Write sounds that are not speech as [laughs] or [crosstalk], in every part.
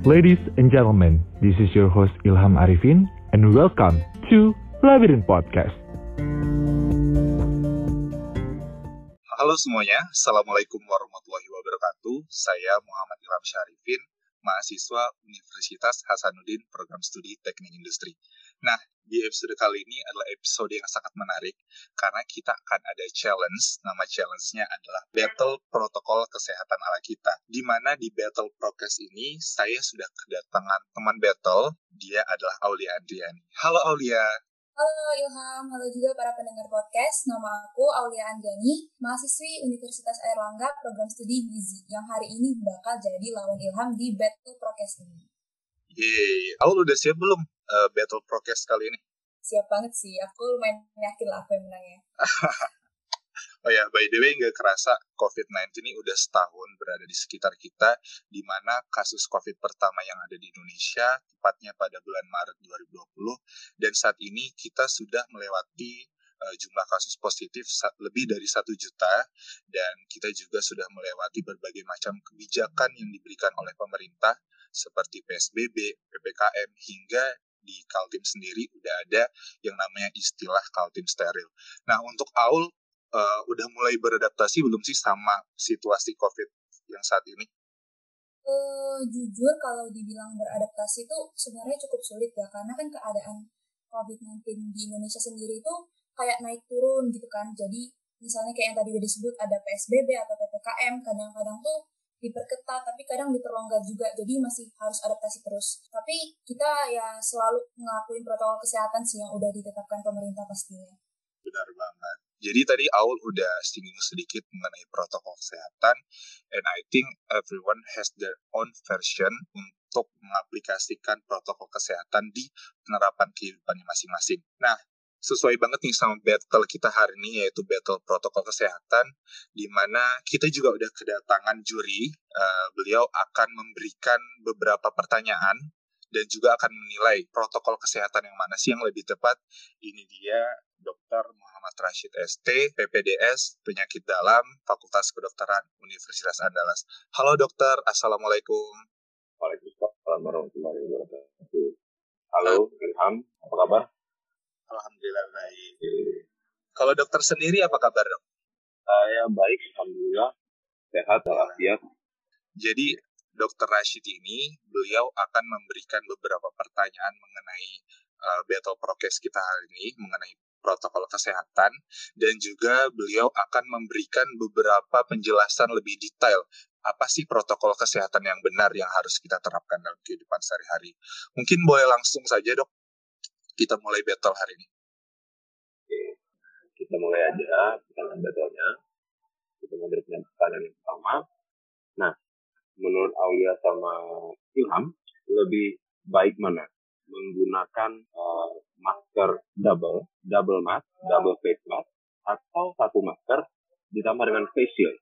Ladies and gentlemen, this is your host Ilham Arifin and welcome to Labyrinth Podcast. Halo semuanya, Assalamualaikum warahmatullahi wabarakatuh. Saya Muhammad Ilham Syarifin, mahasiswa Universitas Hasanuddin Program Studi Teknik Industri. Nah, di episode kali ini adalah episode yang sangat menarik karena kita akan ada challenge. Nama challenge-nya adalah Battle Protokol Kesehatan ala kita. Di mana di Battle Prokes ini saya sudah kedatangan teman battle, dia adalah Aulia Andriani. Halo Aulia. Halo Ilham, halo juga para pendengar podcast. Nama aku Aulia Andriani, mahasiswi Universitas Airlangga Program Studi Gizi, yang hari ini bakal jadi lawan Ilham di Battle Prokes ini. Yeay, Aul udah siap belum uh, Battle Prokes kali ini? Siap banget sih, aku lumayan yakin lah aku yang menangnya. [laughs] Oh ya, by the way, nggak kerasa COVID-19 ini udah setahun berada di sekitar kita, di mana kasus COVID pertama yang ada di Indonesia, tepatnya pada bulan Maret 2020, dan saat ini kita sudah melewati uh, jumlah kasus positif lebih dari satu juta, dan kita juga sudah melewati berbagai macam kebijakan yang diberikan oleh pemerintah, seperti PSBB, PPKM, hingga di Kaltim sendiri udah ada yang namanya istilah Kaltim steril. Nah, untuk Aul, uh, udah mulai beradaptasi belum sih sama situasi COVID yang saat ini? Uh, jujur kalau dibilang beradaptasi itu sebenarnya cukup sulit ya karena kan keadaan COVID-19 di Indonesia sendiri itu kayak naik turun gitu kan. Jadi misalnya kayak yang tadi udah disebut ada PSBB atau PPKM, kadang-kadang tuh diperketat tapi kadang diperlonggar juga jadi masih harus adaptasi terus tapi kita ya selalu ngelakuin protokol kesehatan sih yang udah ditetapkan pemerintah pastinya. Benar banget. Jadi tadi Aul udah singgung sedikit mengenai protokol kesehatan, and I think everyone has their own version untuk mengaplikasikan protokol kesehatan di penerapan kehidupannya masing-masing. Nah, sesuai banget nih sama battle kita hari ini yaitu battle protokol kesehatan di mana kita juga udah kedatangan juri. Uh, beliau akan memberikan beberapa pertanyaan dan juga akan menilai protokol kesehatan yang mana sih yang lebih tepat ini dia Dr. Muhammad Rashid ST, PPDS, Penyakit Dalam, Fakultas Kedokteran Universitas Andalas. Halo dokter, Assalamualaikum. Waalaikumsalam warahmatullahi wabarakatuh. Halo Ilham, apa kabar? Alhamdulillah baik. Kalau dokter sendiri apa kabar dok? Saya baik, Alhamdulillah. Sehat, walafiat. Jadi Dokter Rashid ini beliau akan memberikan beberapa pertanyaan mengenai uh, battle prokes kita hari ini mengenai protokol kesehatan dan juga beliau akan memberikan beberapa penjelasan lebih detail apa sih protokol kesehatan yang benar yang harus kita terapkan dalam kehidupan sehari-hari. Mungkin boleh langsung saja dok, kita mulai battle hari ini. Oke, kita mulai aja pertanyaan battle-nya. Kita mulai pertanyaan yang pertama. Menurut Aulia sama Ilham, lebih baik mana? Menggunakan uh, masker double, double mask, double face mask, atau satu masker ditambah dengan face shield?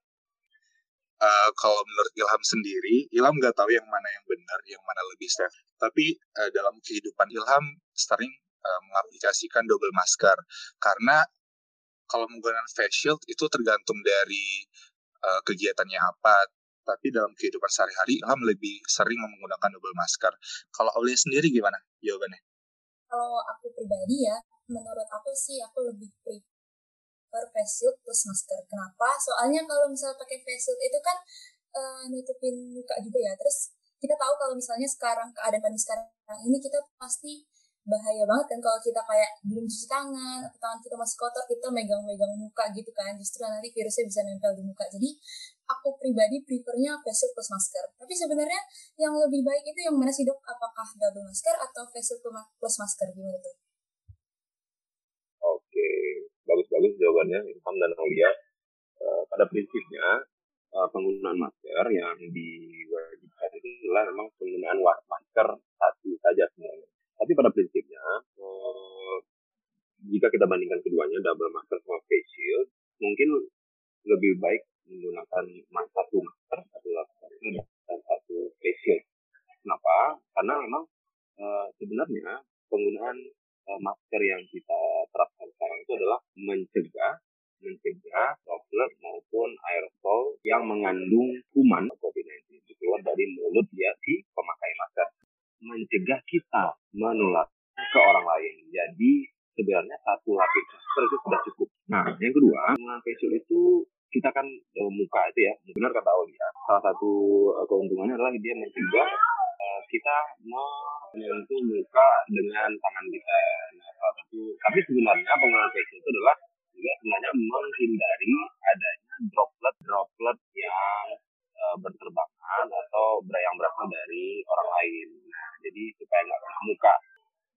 Uh, kalau menurut Ilham sendiri, Ilham nggak tahu yang mana yang benar, yang mana lebih safe. Tapi uh, dalam kehidupan Ilham sering uh, mengaplikasikan double masker karena kalau menggunakan face shield itu tergantung dari uh, kegiatannya apa. Tapi dalam kehidupan sehari-hari Ilham lebih sering menggunakan double masker. Kalau Aulia sendiri gimana jawabannya? kalau aku pribadi ya, menurut aku sih aku lebih prefer face shield plus masker. Kenapa? Soalnya kalau misalnya pakai face shield itu kan uh, nutupin muka juga ya. Terus kita tahu kalau misalnya sekarang keadaan pandemi sekarang ini kita pasti bahaya banget kan kalau kita kayak belum cuci tangan atau tangan kita masih kotor kita megang-megang muka gitu kan justru nanti virusnya bisa nempel di muka jadi aku pribadi prefernya face shield plus masker. Tapi sebenarnya yang lebih baik itu yang mana sih dok? Apakah double masker atau face shield plus masker? Gimana tuh? Oke bagus-bagus jawabannya Ilham dan Aulia. Uh, pada prinsipnya uh, penggunaan masker yang diwajibkan adalah memang penggunaan masker satu saja sebenarnya tapi pada prinsipnya, eh, jika kita bandingkan keduanya, double masker sama face shield, mungkin lebih baik menggunakan satu masker atau dan satu face shield. Kenapa? Karena memang eh, sebenarnya penggunaan eh, masker yang kita terapkan sekarang itu adalah mencegah mencegah droplet maupun aerosol yang mengandung kuman COVID-19 itu keluar dari mulut dia si pemakai masker mencegah kita menular ke orang lain. Jadi sebenarnya satu lapis masker itu sudah cukup. Nah, yang kedua, penggunaan face shield itu kita kan e, muka itu ya, benar kata Olia. Salah satu e, keuntungannya adalah dia mencegah e, kita menyentuh muka dengan tangan kita. Nah, salah satu, tapi sebenarnya penggunaan face shield itu adalah juga sebenarnya menghindari adanya droplet-droplet yang e, berterbangan atau yang berasal dari orang lain. Nah, jadi supaya nggak kena muka.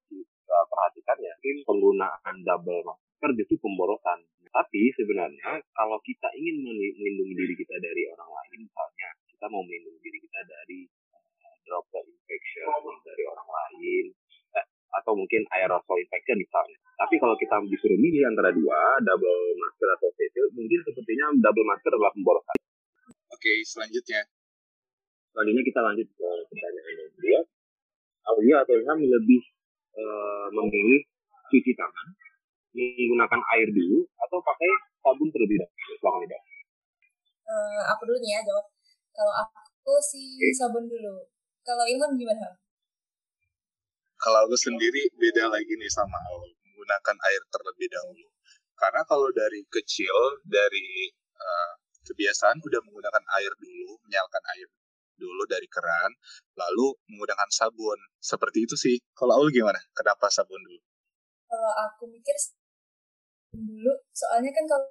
Kita perhatikan ya, penggunaan double masker justru pemborosan. Tapi sebenarnya kalau kita ingin melindungi diri kita dari orang lain, misalnya kita mau melindungi diri kita dari uh, droplet infection dari orang lain, eh, atau mungkin aerosol infection misalnya. Tapi kalau kita disuruh milih antara dua, double double masker adalah pemborosan. Oke, selanjutnya. Selanjutnya kita lanjut ke pertanyaan yang kedua. Aulia atau Ilham lebih uh, memilih cuci tangan menggunakan air dulu atau pakai sabun terlebih dahulu? Silakan tidak. Uh, aku dulu nih ya jawab. Kalau aku sih okay. sabun dulu. Kalau Ilham gimana? Kalau aku sendiri beda lagi nih sama Aul. Menggunakan air terlebih dahulu. Karena kalau dari kecil, dari uh, kebiasaan udah menggunakan air dulu, menyalakan air dulu dari keran, lalu menggunakan sabun. Seperti itu sih. Kalau Aul gimana? Kenapa sabun dulu? Kalau aku mikir dulu, soalnya kan kalau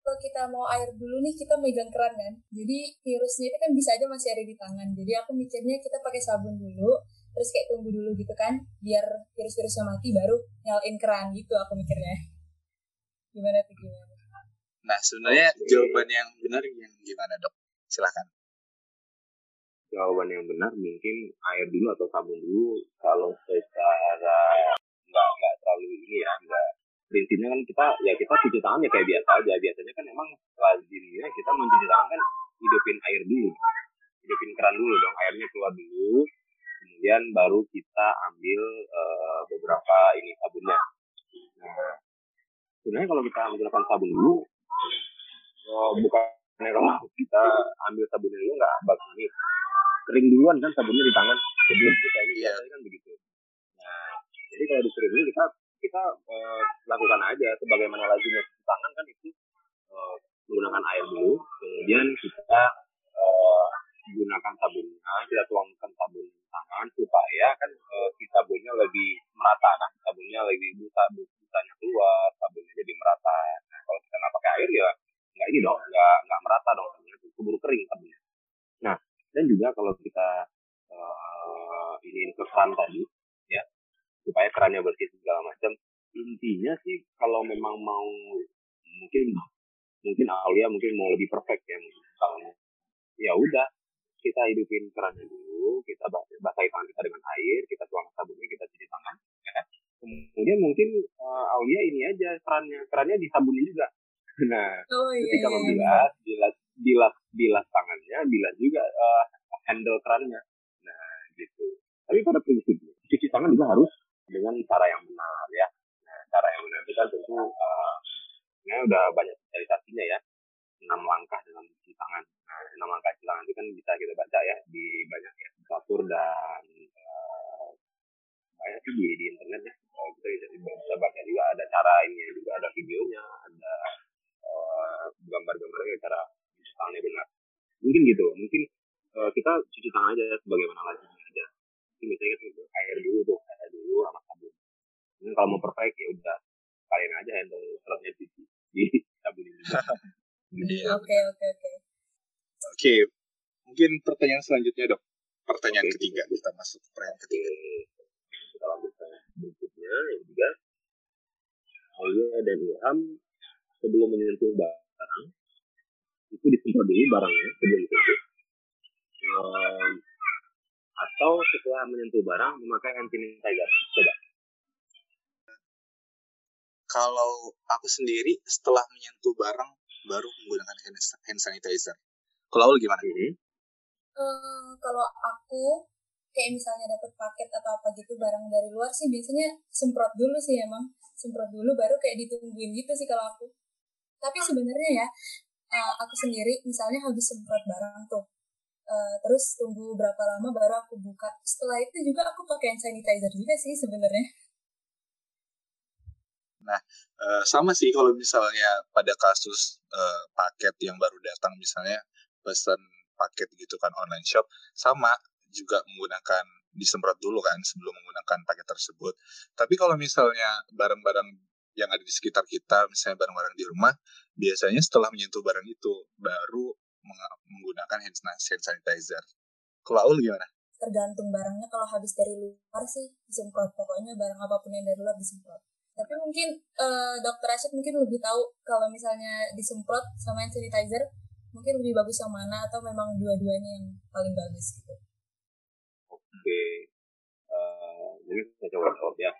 kalau kita mau air dulu nih kita megang keran kan jadi virusnya itu kan bisa aja masih ada di tangan jadi aku mikirnya kita pakai sabun dulu terus kayak tunggu dulu gitu kan biar virus-virusnya mati baru nyalain keran gitu aku mikirnya gimana tuh gimana nah sebenarnya jawaban yang benar yang gimana dok? Silahkan jawaban yang benar mungkin air dulu atau sabun dulu. Kalau secara nggak nggak terlalu ini ya nggak. Prinsipnya kan kita ya kita cuci tangan ya kayak biasa aja. Biasanya kan emang lazimnya kita mencuci tangan kan hidupin air dulu. Hidupin keran dulu dong airnya keluar dulu. Kemudian baru kita ambil uh, beberapa ini sabunnya. Nah sebenarnya kalau kita menggunakan sabun dulu uh, bukan kalau kita ambil sabunnya dulu nggak bagus nih kering duluan kan sabunnya di tangan. Sebelum kita ini ya kan begitu. Nah jadi kalau disuruh dulu kita kita uh, lakukan aja sebagaimana lazimnya cuci tangan kan itu uh, menggunakan air dulu. Kemudian kita uh, gunakan sabunnya kita tuangkan sabun tangan supaya kan uh, si sabunnya lebih merata kan sabunnya lebih busa busanya keluar sabunnya jadi merata nah kalau kita nggak pakai air ya nggak ini dong nggak nggak merata dong sabunnya keburu kering sabunnya nah dan juga kalau kita uh, ini kesan tadi ya supaya kerannya bersih segala macam intinya sih kalau memang mau mungkin mungkin Aulia mungkin mau lebih perfect ya mungkin kalau ya udah kita hidupin kerannya dulu kita basahi tangan kita dengan air kita tuang sabunnya kita cuci tangan ya. kemudian mungkin uh, Aulia ini aja kerannya kerannya disabunin juga. [laughs] Nah oh, iya, ketika iya, iya. membilas bilas bilas bilas tangannya bilas juga uh, handle kerannya. Nah gitu. Tapi pada prinsipnya cuci tangan juga harus dengan cara yang benar ya cara benar. Itu kan tentu uh, udah banyak sosialisasinya ya. Enam langkah dalam cuci tangan. Nah enam langkah cuci tangan itu kan bisa kita baca ya di banyak ya literatur dan uh, banyak di, di internet ya. Uh, kita bisa, bisa baca juga. Ada cara ini juga ada videonya ada uh, gambar-gambarnya cara cuci tangannya benar. Mungkin gitu. Mungkin uh, kita cuci tangan aja sebagaimana lazimnya aja. Misalnya gitu, air dulu tuh air dulu sama sabun ini kalau mau perfect ya udah kalian aja handle cuci di sabun ini iya. Oke oke oke. Oke, mungkin pertanyaan selanjutnya dok. Pertanyaan okay. ketiga kita masuk ke pertanyaan ketiga. Kita lanjut berikutnya yang ketiga. Aulia dan Ilham sebelum menyentuh barang itu disemprot dulu barangnya sebelum disentuh um, atau setelah menyentuh barang memakai hand sanitizer coba kalau aku sendiri setelah menyentuh barang baru menggunakan hand sanitizer kalau lu gimana? -hmm. uh, kalau aku kayak misalnya dapat paket atau apa gitu barang dari luar sih biasanya semprot dulu sih emang semprot dulu baru kayak ditungguin gitu sih kalau aku tapi sebenarnya ya uh, aku sendiri misalnya habis semprot barang tuh Uh, terus tunggu berapa lama baru aku buka. Setelah itu juga aku pakai hand sanitizer juga sih sebenarnya. Nah, uh, sama sih kalau misalnya pada kasus uh, paket yang baru datang misalnya pesan paket gitu kan online shop sama juga menggunakan disemprot dulu kan sebelum menggunakan paket tersebut. Tapi kalau misalnya barang-barang yang ada di sekitar kita, misalnya barang-barang di rumah, biasanya setelah menyentuh barang itu baru menggunakan hand sanitizer. Kalau gimana? Tergantung barangnya kalau habis dari luar sih disemprot. Pokoknya barang apa pun yang dari luar disemprot. Tapi mungkin uh, dokter Asyik mungkin lebih tahu kalau misalnya disemprot sama hand sanitizer mungkin lebih bagus yang mana atau memang dua-duanya yang paling bagus gitu. Oke. Uh, jadi saya coba jawab ya.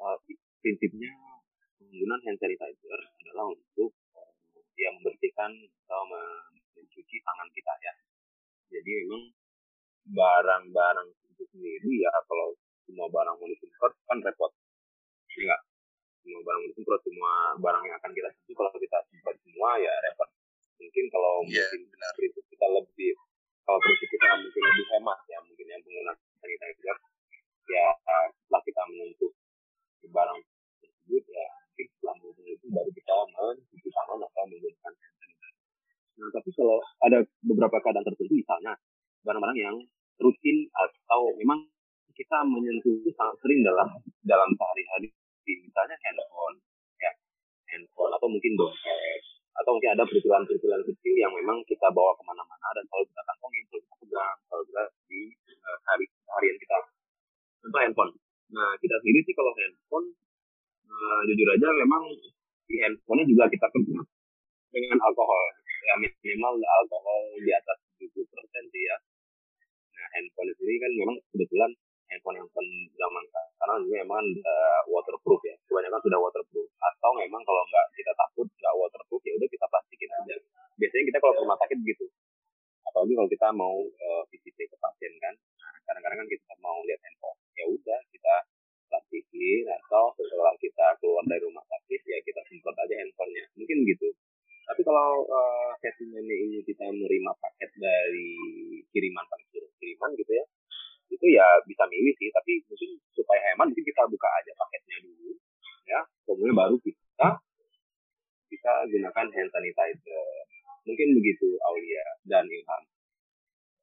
Uh, prinsipnya penggunaan hand sanitizer adalah untuk yang membersihkan atau mencuci tangan kita ya. Jadi memang barang-barang itu sendiri ya kalau semua barang mau disemprot kan repot. Iya Semua barang disemprot, semua barang yang akan kita sentuh kalau kita semprot semua ya repot. Mungkin kalau yeah, mungkin benar. prinsip kita lebih kalau prinsip kita mungkin lebih hemat ya mungkin yang pengguna sanitizer ya setelah kita menyentuh barang tersebut ya mungkin setelah menyentuh itu baru kita mencuci tangan atau menggunakan hand sanitizer. Nah, tapi kalau ada beberapa keadaan tertentu, misalnya barang-barang yang rutin atau memang kita menyentuh itu sangat sering dalam dalam sehari-hari, misalnya handphone, ya handphone atau mungkin dompet, atau mungkin ada peritulan-peritulan kecil yang memang kita bawa ke mana-mana dan selalu kita kantongin, selalu kita pegang, selalu kita di uh, hari harian kita. Contoh handphone. Nah, kita sendiri sih kalau handphone, uh, jujur aja memang di handphonenya juga kita pegang dengan alkohol ya minimal alkohol di atas 70 persen sih ya nah handphone sendiri kan memang kebetulan handphone handphone zaman sekarang. Juga memang uh, waterproof ya. Kebanyakan sudah waterproof. Atau memang kalau nggak kita takut nggak waterproof ya udah kita plastikin aja. Biasanya kita kalau ke rumah sakit gitu apalagi kalau kita mau uh, visit ke pasien kan. Nah, kadang-kadang kan kita mau lihat handphone. Ya udah kita plastikin atau setelah kita keluar dari rumah sakit ya kita semprot aja handphonenya. Mungkin gitu. Tapi kalau uh, settingannya ini kita menerima paket dari kiriman kiriman gitu ya itu ya bisa milih sih tapi mungkin supaya hemat mungkin kita buka aja paketnya dulu ya. Kemudian baru kita kita gunakan hand sanitizer. Mungkin begitu Aulia dan Ilham.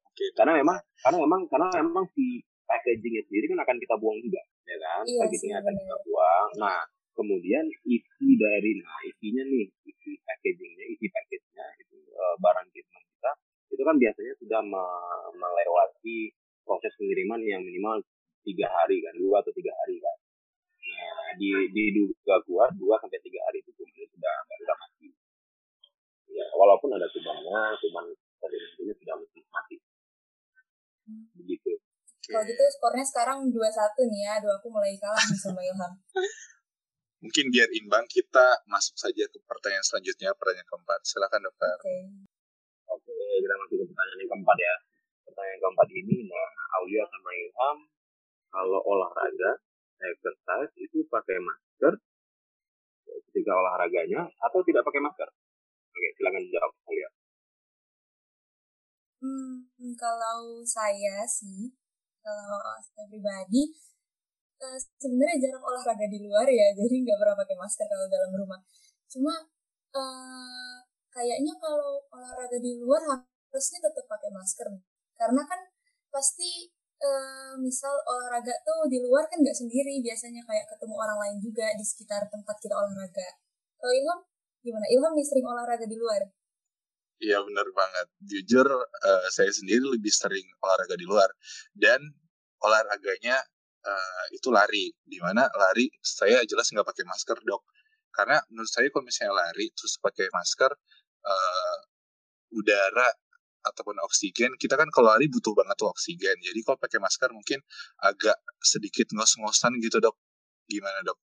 Oke, karena memang karena memang karena memang si packagingnya sendiri kan akan kita buang juga ya kan? Iya packagingnya akan kita buang. Nah kemudian isi dari nah isinya nih isi packagingnya isi package-nya itu e, barang kiriman kita itu kan biasanya sudah me melewati proses pengiriman yang minimal tiga hari kan dua atau tiga hari kan nah di diduga kuat dua sampai tiga hari itu kemudian sudah sudah mati ya walaupun ada kubangnya kuman sedimentnya sudah mati begitu kalau gitu skornya sekarang dua satu nih ya. Aduh aku mulai kalah nih sama Ilham. [laughs] Mungkin biar imbang kita masuk saja ke pertanyaan selanjutnya, pertanyaan keempat. Silakan dokter. Oke. Okay. Oke, kita masuk ke pertanyaan yang keempat ya. Pertanyaan keempat ini, nah Aulia sama Ilham, kalau olahraga, exercise itu pakai masker ketika olahraganya atau tidak pakai masker? Oke, silakan jawab Aulia. Hmm, kalau saya sih kalau saya pribadi uh, sebenarnya jarang olahraga di luar ya [laughs] jadi nggak pernah pakai masker kalau dalam rumah cuma uh, kayaknya kalau olahraga di luar harusnya tetap pakai masker karena kan pasti uh, misal olahraga tuh di luar kan nggak sendiri biasanya kayak ketemu orang lain juga di sekitar tempat kita olahraga kalau Ilham gimana Ilham nih sering olahraga di luar Iya benar banget. Jujur uh, saya sendiri lebih sering olahraga di luar dan olahraganya uh, itu lari. Di mana lari saya jelas nggak pakai masker dok. Karena menurut saya kalau misalnya lari terus pakai masker uh, udara ataupun oksigen kita kan kalau lari butuh banget tuh oksigen. Jadi kalau pakai masker mungkin agak sedikit ngos-ngosan gitu dok. Gimana dok?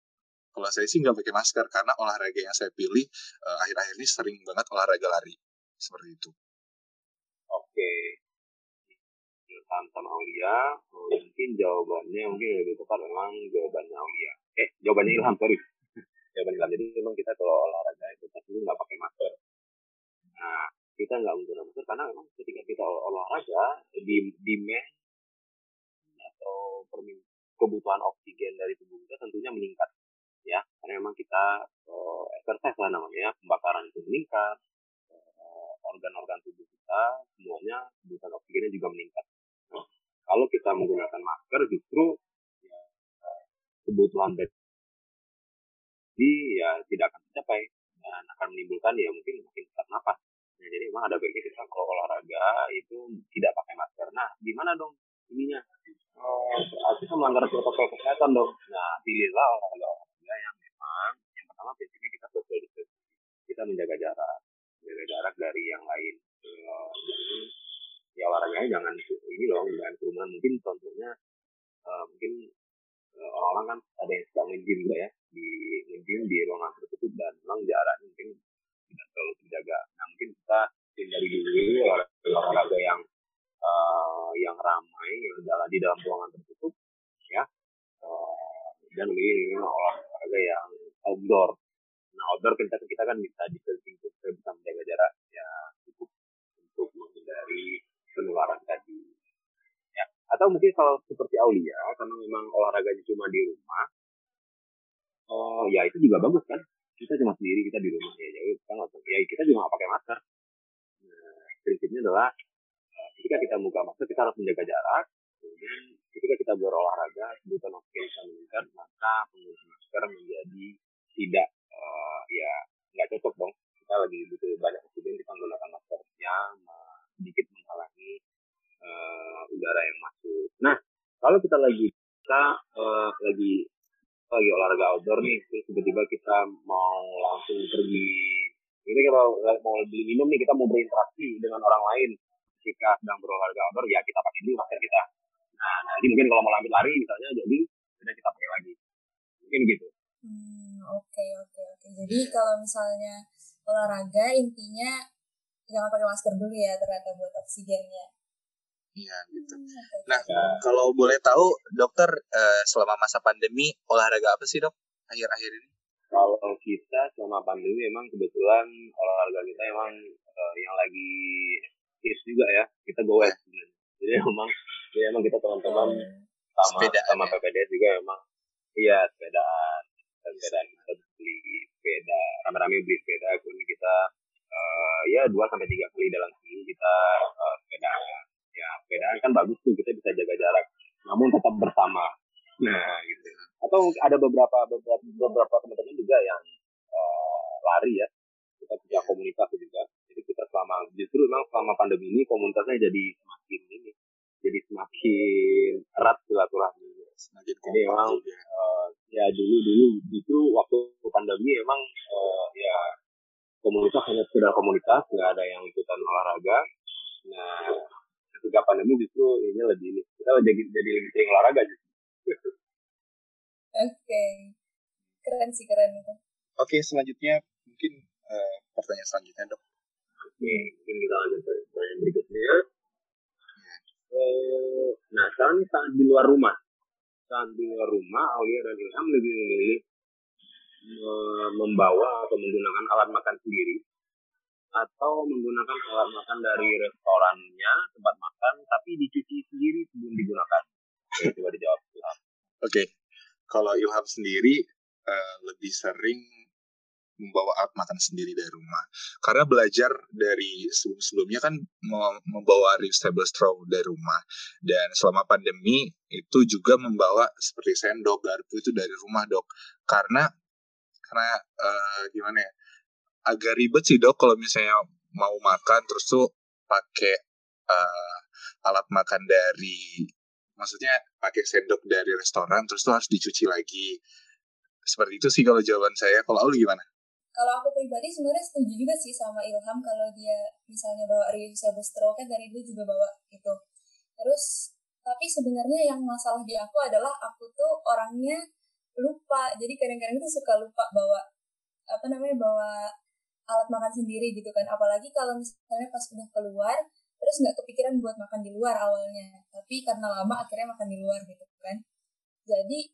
Kalau saya sih nggak pakai masker karena olahraga yang saya pilih akhir-akhir uh, ini sering banget olahraga lari seperti itu. Oke. Sama Aulia, mungkin jawabannya mungkin lebih tepat memang jawabannya Aulia. Eh, jawabannya Ilham, sorry. [laughs] jawabannya Ilham. Jadi memang kita kalau olahraga itu pasti nggak pakai masker. Nah, kita nggak menggunakan karena memang ketika kita olahraga di demand atau kebutuhan oksigen dari tubuh kita tentunya meningkat ya. Karena memang kita uh, exercise lah namanya pembakaran itu meningkat uh, organ-organ tubuh kita semuanya kebutuhan oksigennya juga meningkat. Nah, kalau kita menggunakan masker justru ya, kebutuhan jadi ya tidak akan tercapai dan akan menimbulkan ya mungkin makin sesak nafas nah, jadi memang ada baiknya kita kalau olahraga itu tidak pakai masker nah gimana dong ininya oh, kita melanggar protokol kesehatan dong nah pilihlah olahraga olahraga yang memang yang pertama prinsipnya kita social distancing kita menjaga jarak menjaga jarak dari yang lain uh, jadi ya olahraganya jangan ini loh jangan kerumunan mungkin contohnya uh, mungkin uh, orang-orang kan ada yang suka nge-gym juga ya di nge-gym di ruangan tertutup dan memang jaraknya mungkin tidak terlalu terjaga nah mungkin kita hindari dulu olahraga yang uh, yang ramai yang jalan di dalam ruangan tertutup ya uh, dan memilih olahraga yang outdoor nah outdoor kita kita kan bisa distancing kita bisa menjaga jarak ya cukup untuk menghindari penularan tadi ya atau mungkin kalau Aulia karena memang olahraganya cuma di rumah. Oh. Ya itu juga bagus kan? Kita cuma sendiri kita di rumah. Ya jadi kita nggak ya kita juga nggak pakai masker. Nah, prinsipnya adalah ketika kita buka masker kita harus menjaga jarak. Kemudian ketika kita berolahraga kebutuhan oksigen bisa meningkat maka penggunaan masker menjadi tidak uh, ya nggak cocok dong. Kita lagi butuh banyak oksigen kita menggunakan masker yang sedikit menghalangi uh, udara yang masuk. Nah kalau kita lagi kita uh, lagi lagi olahraga outdoor nih terus tiba-tiba kita mau langsung pergi ini kalau mau beli minum nih kita mau berinteraksi dengan orang lain. Ketika sedang berolahraga outdoor ya kita pakai dulu masker kita. Nah nanti mungkin kalau mau lambat lari misalnya jadi sudah kita pakai lagi. Mungkin gitu. Hmm, oke oke oke. Jadi kalau misalnya olahraga intinya jangan pakai masker dulu ya ternyata buat oksigennya Iya gitu. Hmm, nah ya. kalau boleh tahu dokter eh, selama masa pandemi olahraga apa sih dok akhir-akhir ini? Kalau kita selama pandemi memang kebetulan olahraga kita emang uh, yang lagi hits juga ya kita goes sebenarnya jadi [laughs] memang ya emang kita teman-teman sama sepeda sama ya. PPDS juga emang iya sepedaan sepedaan kita beli sepeda rame-rame beli sepeda kemudian kita uh, ya dua sampai tiga kali dalam seminggu kita uh, sepedaan ya sepedaan kan bagus tuh kita bisa jaga jarak namun tetap bersama. Nah gitu. Atau ada beberapa beberapa beberapa teman-teman juga yang uh, lari ya kita punya komunitas juga. Jadi kita selama justru memang selama pandemi ini komunitasnya jadi semakin ini jadi semakin erat silaturahmi. Semakin jadi memang ya. Uh, ya dulu dulu justru waktu pandemi emang uh, ya komunitas hanya sekedar komunitas nggak ada yang ikutan olahraga. Nah ketika pandemi justru ini lebih ini kita jadi jadi lebih sering olahraga justru oke okay. keren sih keren itu oke okay, selanjutnya mungkin uh, pertanyaan selanjutnya dok Oke, mungkin kita lanjut ke pertanyaan berikutnya. Uh, nah, sekarang saat di luar rumah. Saat di luar rumah, Aulia dan Ilham lebih memilih membawa atau menggunakan alat makan sendiri atau menggunakan alat makan dari restorannya tempat makan tapi dicuci sendiri sebelum digunakan. Coba dijawab. Oke, okay. kalau Ilham sendiri uh, lebih sering membawa alat makan sendiri dari rumah. Karena belajar dari sebelum-sebelumnya kan membawa reusable straw dari rumah. Dan selama pandemi itu juga membawa seperti sendok, garpu itu dari rumah dok. Karena karena uh, gimana ya, agak ribet sih dok kalau misalnya mau makan terus tuh pakai uh, alat makan dari maksudnya pakai sendok dari restoran terus tuh harus dicuci lagi. Seperti itu sih kalau jawaban saya. Kalau Aul gimana? kalau aku pribadi sebenarnya setuju juga sih sama Ilham kalau dia misalnya bawa reusable straw kan dari dulu juga bawa gitu. Terus tapi sebenarnya yang masalah di aku adalah aku tuh orangnya lupa. Jadi kadang-kadang tuh suka lupa bawa apa namanya bawa alat makan sendiri gitu kan. Apalagi kalau misalnya pas udah keluar terus nggak kepikiran buat makan di luar awalnya. Tapi karena lama akhirnya makan di luar gitu kan. Jadi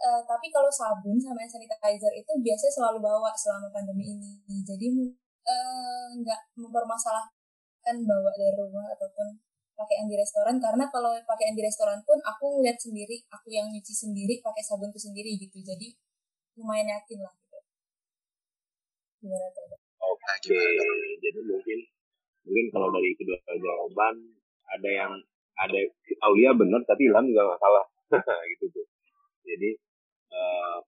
Uh, tapi kalau sabun sama sanitizer itu biasanya selalu bawa selama pandemi ini. Jadi eh, nggak uh, mempermasalahkan bawa dari rumah ataupun pakai yang di restoran. Karena kalau pakai yang di restoran pun aku ngeliat sendiri aku yang nyuci sendiri pakai sabunku sendiri gitu. Jadi lumayan yakin lah gitu. Gimana tuh oke okay. jadi mungkin mungkin kalau dari kedua jawaban ada yang ada Aulia benar tapi Ilham juga nggak salah. [laughs] Gitu tuh. Jadi uh,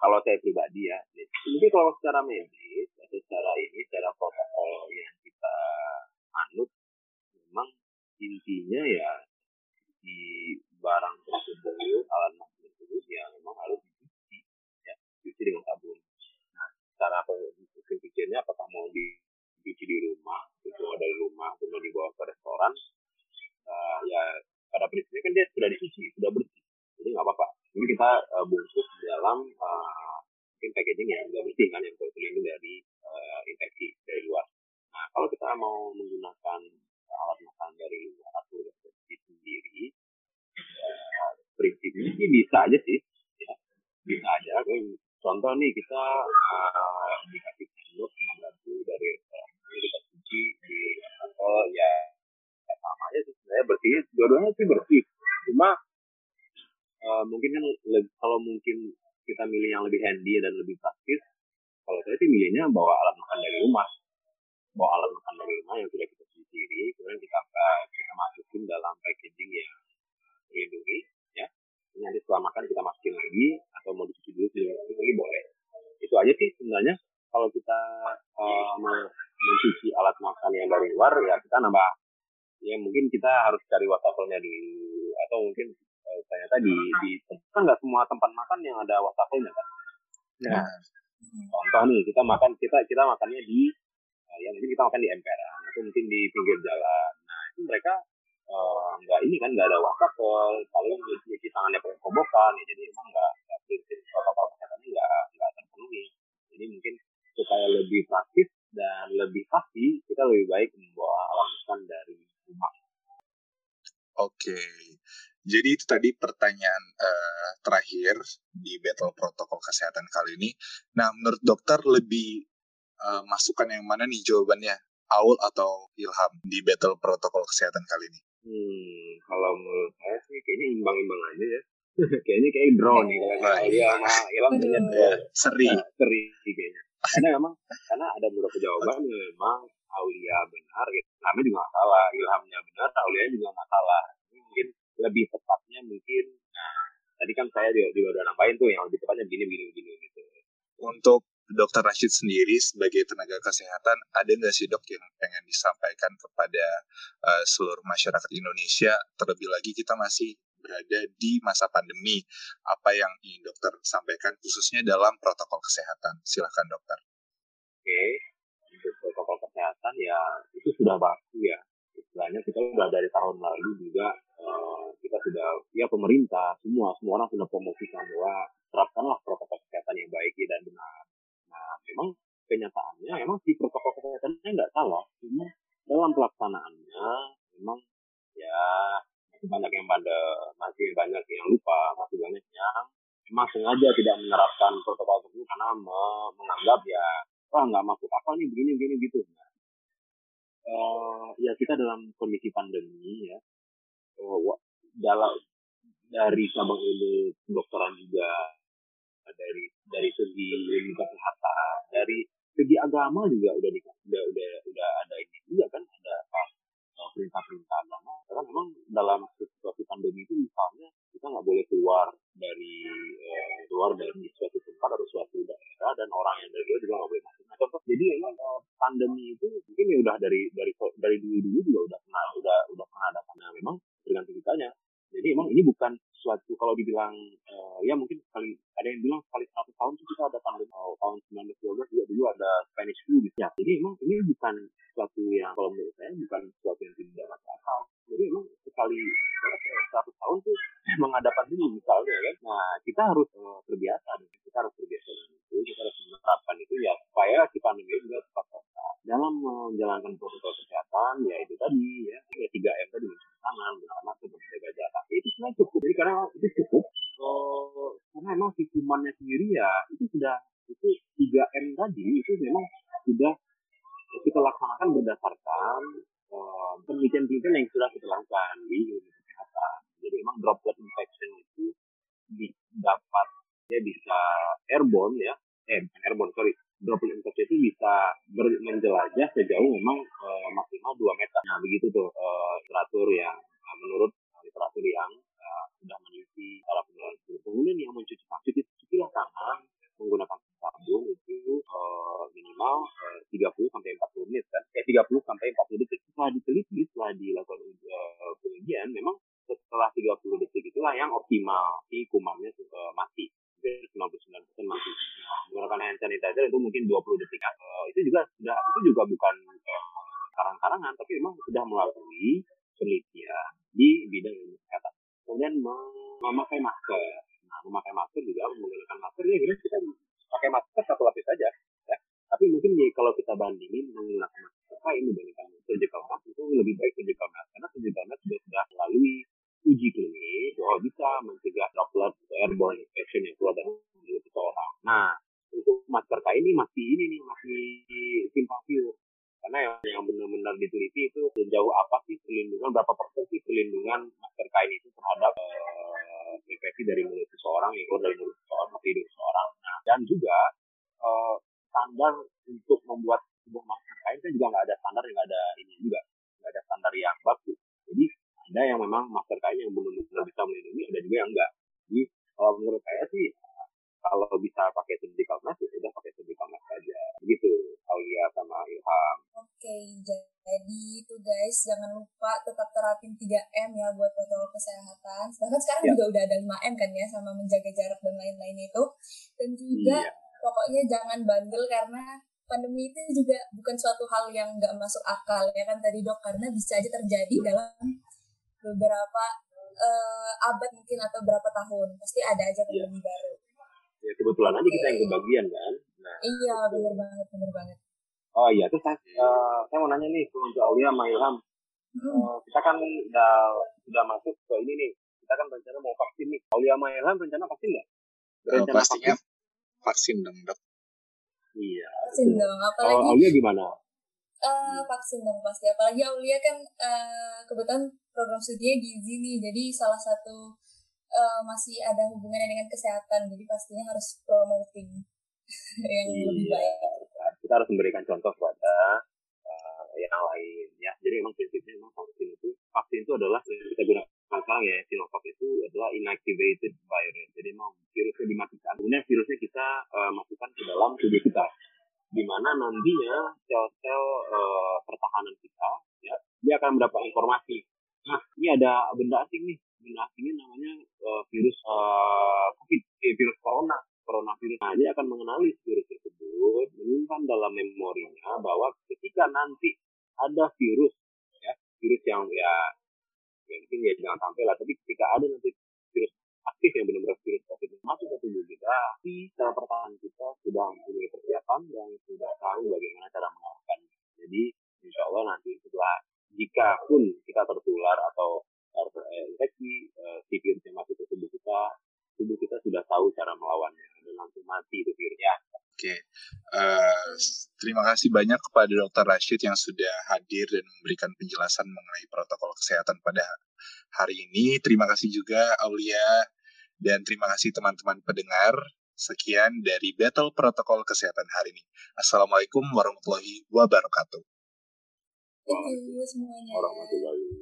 kalau saya pribadi ya mungkin kalau secara medis atau secara ini secara protokol yang kita anut memang intinya ya di barang tersebut alat tersebut ya memang harus dicuci ya dicuci dengan sabun. Nah cara pencuciannya apakah mau dicuci di rumah itu dari rumah kemudian dibawa ke restoran uh, ya pada prinsipnya kan dia sudah dicuci sudah bersih. Jadi nggak apa-apa. Ini kita uh, bungkus dalam uh, mungkin packaging yang juga bersih kan yang terlindung dari uh, infeksi dari luar. Nah kalau kita mau menggunakan alat makan dari luar atau dari sendiri uh, prinsipnya sih bisa aja sih. Ya. bisa aja. Contoh nih kita uh, bersih dua-duanya sih bersih. Cuma uh, mungkin kan kalau mungkin kita milih yang lebih handy dan lebih praktis kalau saya sih milihnya bawa alat makan dari rumah. Bawa alat makan dari rumah yang sudah kita sendiri kemudian kita uh, kita masukin dalam packaging yang terlindungi ya. Nanti setelah makan kita masukin lagi atau mau dicuci dulu dicuci lagi boleh. Itu aja sih sebenarnya. Kalau kita uh, mencuci alat makan yang dari luar ya kita nambah ya mungkin kita harus cari wastafelnya dulu atau mungkin eh, ternyata di di kan nggak semua tempat makan yang ada wastafelnya kan? Nah contoh nih kita makan kita kita makannya di uh, yang mungkin kita makan di emperan atau mungkin di pinggir jalan. Nah itu mereka eh, nggak uh, ini kan nggak ada wastafel paling cuci tangannya pakai kobokan ya jadi emang nggak prinsip protokol kesehatannya nggak nggak terpenuhi. Jadi mungkin supaya lebih praktis dan lebih pasti kita lebih baik membawa alat makan dari rumah. Oke, jadi itu tadi pertanyaan uh, terakhir di battle protokol kesehatan kali ini. Nah, menurut dokter lebih uh, masukan yang mana nih jawabannya? Aul atau Ilham di battle protokol kesehatan kali ini? Hmm, kalau menurut saya sih kayaknya imbang-imbang aja ya. [laughs] kayaknya kayak draw nih kalau dia sama Ilham kayaknya draw. Seri. Nah, seri kayaknya. Karena memang karena ada beberapa jawaban yang memang Aulia benar, Ilhamnya ya, juga nggak salah. Ilhamnya benar, Aulia juga nggak salah. Mungkin lebih tepatnya mungkin, nah tadi kan saya juga, juga udah nambahin tuh yang lebih tepatnya begini, begini, begini gitu. Untuk Dokter Rashid sendiri sebagai tenaga kesehatan, ada nggak sih dok yang pengen disampaikan kepada uh, seluruh masyarakat Indonesia? Terlebih lagi kita masih berada di masa pandemi. Apa yang ingin dokter sampaikan khususnya dalam protokol kesehatan? Silahkan dokter. Kesehatan ya itu sudah baku ya. Istilahnya kita sudah dari tahun lalu juga uh, kita sudah ya pemerintah semua semua orang sudah promosikan bahwa terapkanlah protokol kesehatan yang baik dan benar. Nah memang kenyataannya memang si protokol kesehatannya nggak salah, cuma dalam pelaksanaannya memang ya masih banyak yang pada masih banyak yang lupa, masih banyak yang memang sengaja tidak menerapkan protokol tersebut karena menganggap ya wah nggak masuk akal nih begini begini gitu nah, uh, ya kita dalam kondisi pandemi ya. Uh, dalam dari cabang ilmu kedokteran juga dari dari segi ilmu kesehatan dari segi agama juga udah di, udah udah udah ada ini juga kan ada uh, perintah-perintah agama. Karena memang dalam situasi pandemi itu misalnya kita nggak boleh keluar dari eh, keluar dari suatu tempat atau suatu daerah dan orang yang dari luar juga nggak boleh masuk. Nah, contoh jadi memang eh, pandemi itu mungkin ya udah dari dari dari dulu dulu juga udah pernah udah udah pernah ada karena memang tergantung kitanya. Jadi emang ini bukan suatu kalau dibilang uh, ya mungkin sekali ada yang bilang sekali satu tahun itu kita ada pandemi oh, tahun 1912 juga dulu ada Spanish flu gitu ya. Jadi emang ini bukan suatu yang kalau menurut saya bukan suatu yang kita harus uh, terbiasa kita harus terbiasa dengan itu kita harus menerapkan itu ya supaya si pandemi juga tetap selesai dalam menjalankan protokol kesehatan ya itu tadi ya tiga M tadi mencuci tangan menggunakan masker menjaga jarak itu sebenarnya cukup jadi karena itu cukup uh, karena emang si kumannya sendiri ya itu sudah itu tiga M tadi itu memang sudah kita laksanakan berdasarkan penelitian-penelitian yang sudah kita lakukan. sejauh memang uh, maksimal 2 meter. Nah begitu tuh uh, literatur yang uh, menurut literatur yang uh, sudah meneliti cara penularan virus. Kemudian yang mencuci tangan, cuci, cucilah tangan menggunakan sabun itu uh, minimal uh, 30 sampai 40 menit kan. Eh 30 sampai 40 detik. Setelah diteliti, setelah dilakukan uh, pengujian, memang setelah 30 detik itulah yang optimal si kumannya uh, mati. 99% mati. Nah, menggunakan hand sanitizer itu mungkin 20 detik. Uh, itu juga sudah itu juga bukan uh, karang-karangan, tapi memang sudah melalui penelitian di bidang ilmu kesehatan. Kemudian memakai masker. Nah, memakai masker juga menggunakan masker ya kita pakai masker satu lapis saja. Ya. Tapi mungkin ya, kalau bandingin menggunakan kain dibandingkan surgical mask itu lebih baik surgical mask karena surgical mask sudah, sudah melalui uji klinis bahwa bisa mencegah droplet airborne infection yang keluar dari mulut seseorang. Nah, untuk masker kain ini masih ini nih masih simpang siur. Karena yang, yang benar-benar diteliti itu sejauh apa sih perlindungan berapa persen sih perlindungan masker kain itu terhadap uh, infeksi dari mulut seseorang yang keluar dari mulut seseorang atau hidup seseorang. Nah, dan juga guys jangan lupa tetap terapin 3M ya buat protokol kesehatan sedangkan sekarang ya. juga udah ada 5M kan ya sama menjaga jarak dan lain-lain itu dan juga iya. pokoknya jangan bandel karena pandemi itu juga bukan suatu hal yang nggak masuk akal ya kan tadi dok karena bisa aja terjadi dalam beberapa uh, abad mungkin atau berapa tahun pasti ada aja iya. pandemi ya. baru ya kebetulan aja kita yang kebagian kan nah iya benar banget benar banget oh iya terus saya, uh, saya mau nanya nih untuk Aulia sama Ilham. Uh, kita kan udah udah masuk ke ini nih. Kita kan rencana mau vaksin nih. Aulia sama Ilham rencana vaksin nggak? Rencana uh, pastinya vaksin, vaksin dong dok. Iya. Vaksin dong apalagi oh, Aulia gimana? Uh, vaksin dong pasti. Apalagi Aulia kan uh, kebetulan program studinya gizi nih. Jadi salah satu uh, masih ada hubungannya dengan kesehatan. Jadi pastinya harus promoting [laughs] yang iya, lebih baik. Kita harus memberikan contoh pada uh, yang lain ya. Jadi memang prinsipnya memang vaksin itu vaksin itu adalah yang kita gunakan sekarang ya Sinovac itu adalah inactivated virus. Jadi memang virusnya dimatikan. Kemudian virusnya kita uh, masukkan ke dalam tubuh kita. Di mana nantinya sel-sel uh, pertahanan kita ya dia akan mendapat informasi. Nah ini ada benda asing nih. Benda ini namanya uh, virus uh, COVID, eh, virus corona, coronavirus. Nah, dia akan mengenali virus tersebut, menyimpan dalam memorinya bahwa ketika nanti ada virus, ya, virus yang ya, ya mungkin ya jangan sampai lah, tapi ketika ada nanti virus aktif yang benar-benar virus COVID masuk ke tubuh kita, di cara pertahanan kita sudah mempunyai persiapan dan sudah tahu bagaimana cara mengalahkannya. Jadi, insya Allah nanti setelah jika pun kita tertular atau infeksi uh, si virus yang masuk ke tubuh kita, tubuh kita sudah tahu cara melawannya dan langsung mati itu virusnya. Oke, okay. uh, eh, terima kasih banyak kepada Dr. Rashid yang sudah hadir dan memberikan penjelasan mengenai protokol kesehatan pada hari ini. Terima kasih juga Aulia dan terima kasih teman-teman pendengar. Sekian dari Battle Protokol Kesehatan hari ini. Assalamualaikum warahmatullahi wabarakatuh. Thank you semuanya. Warahmatullahi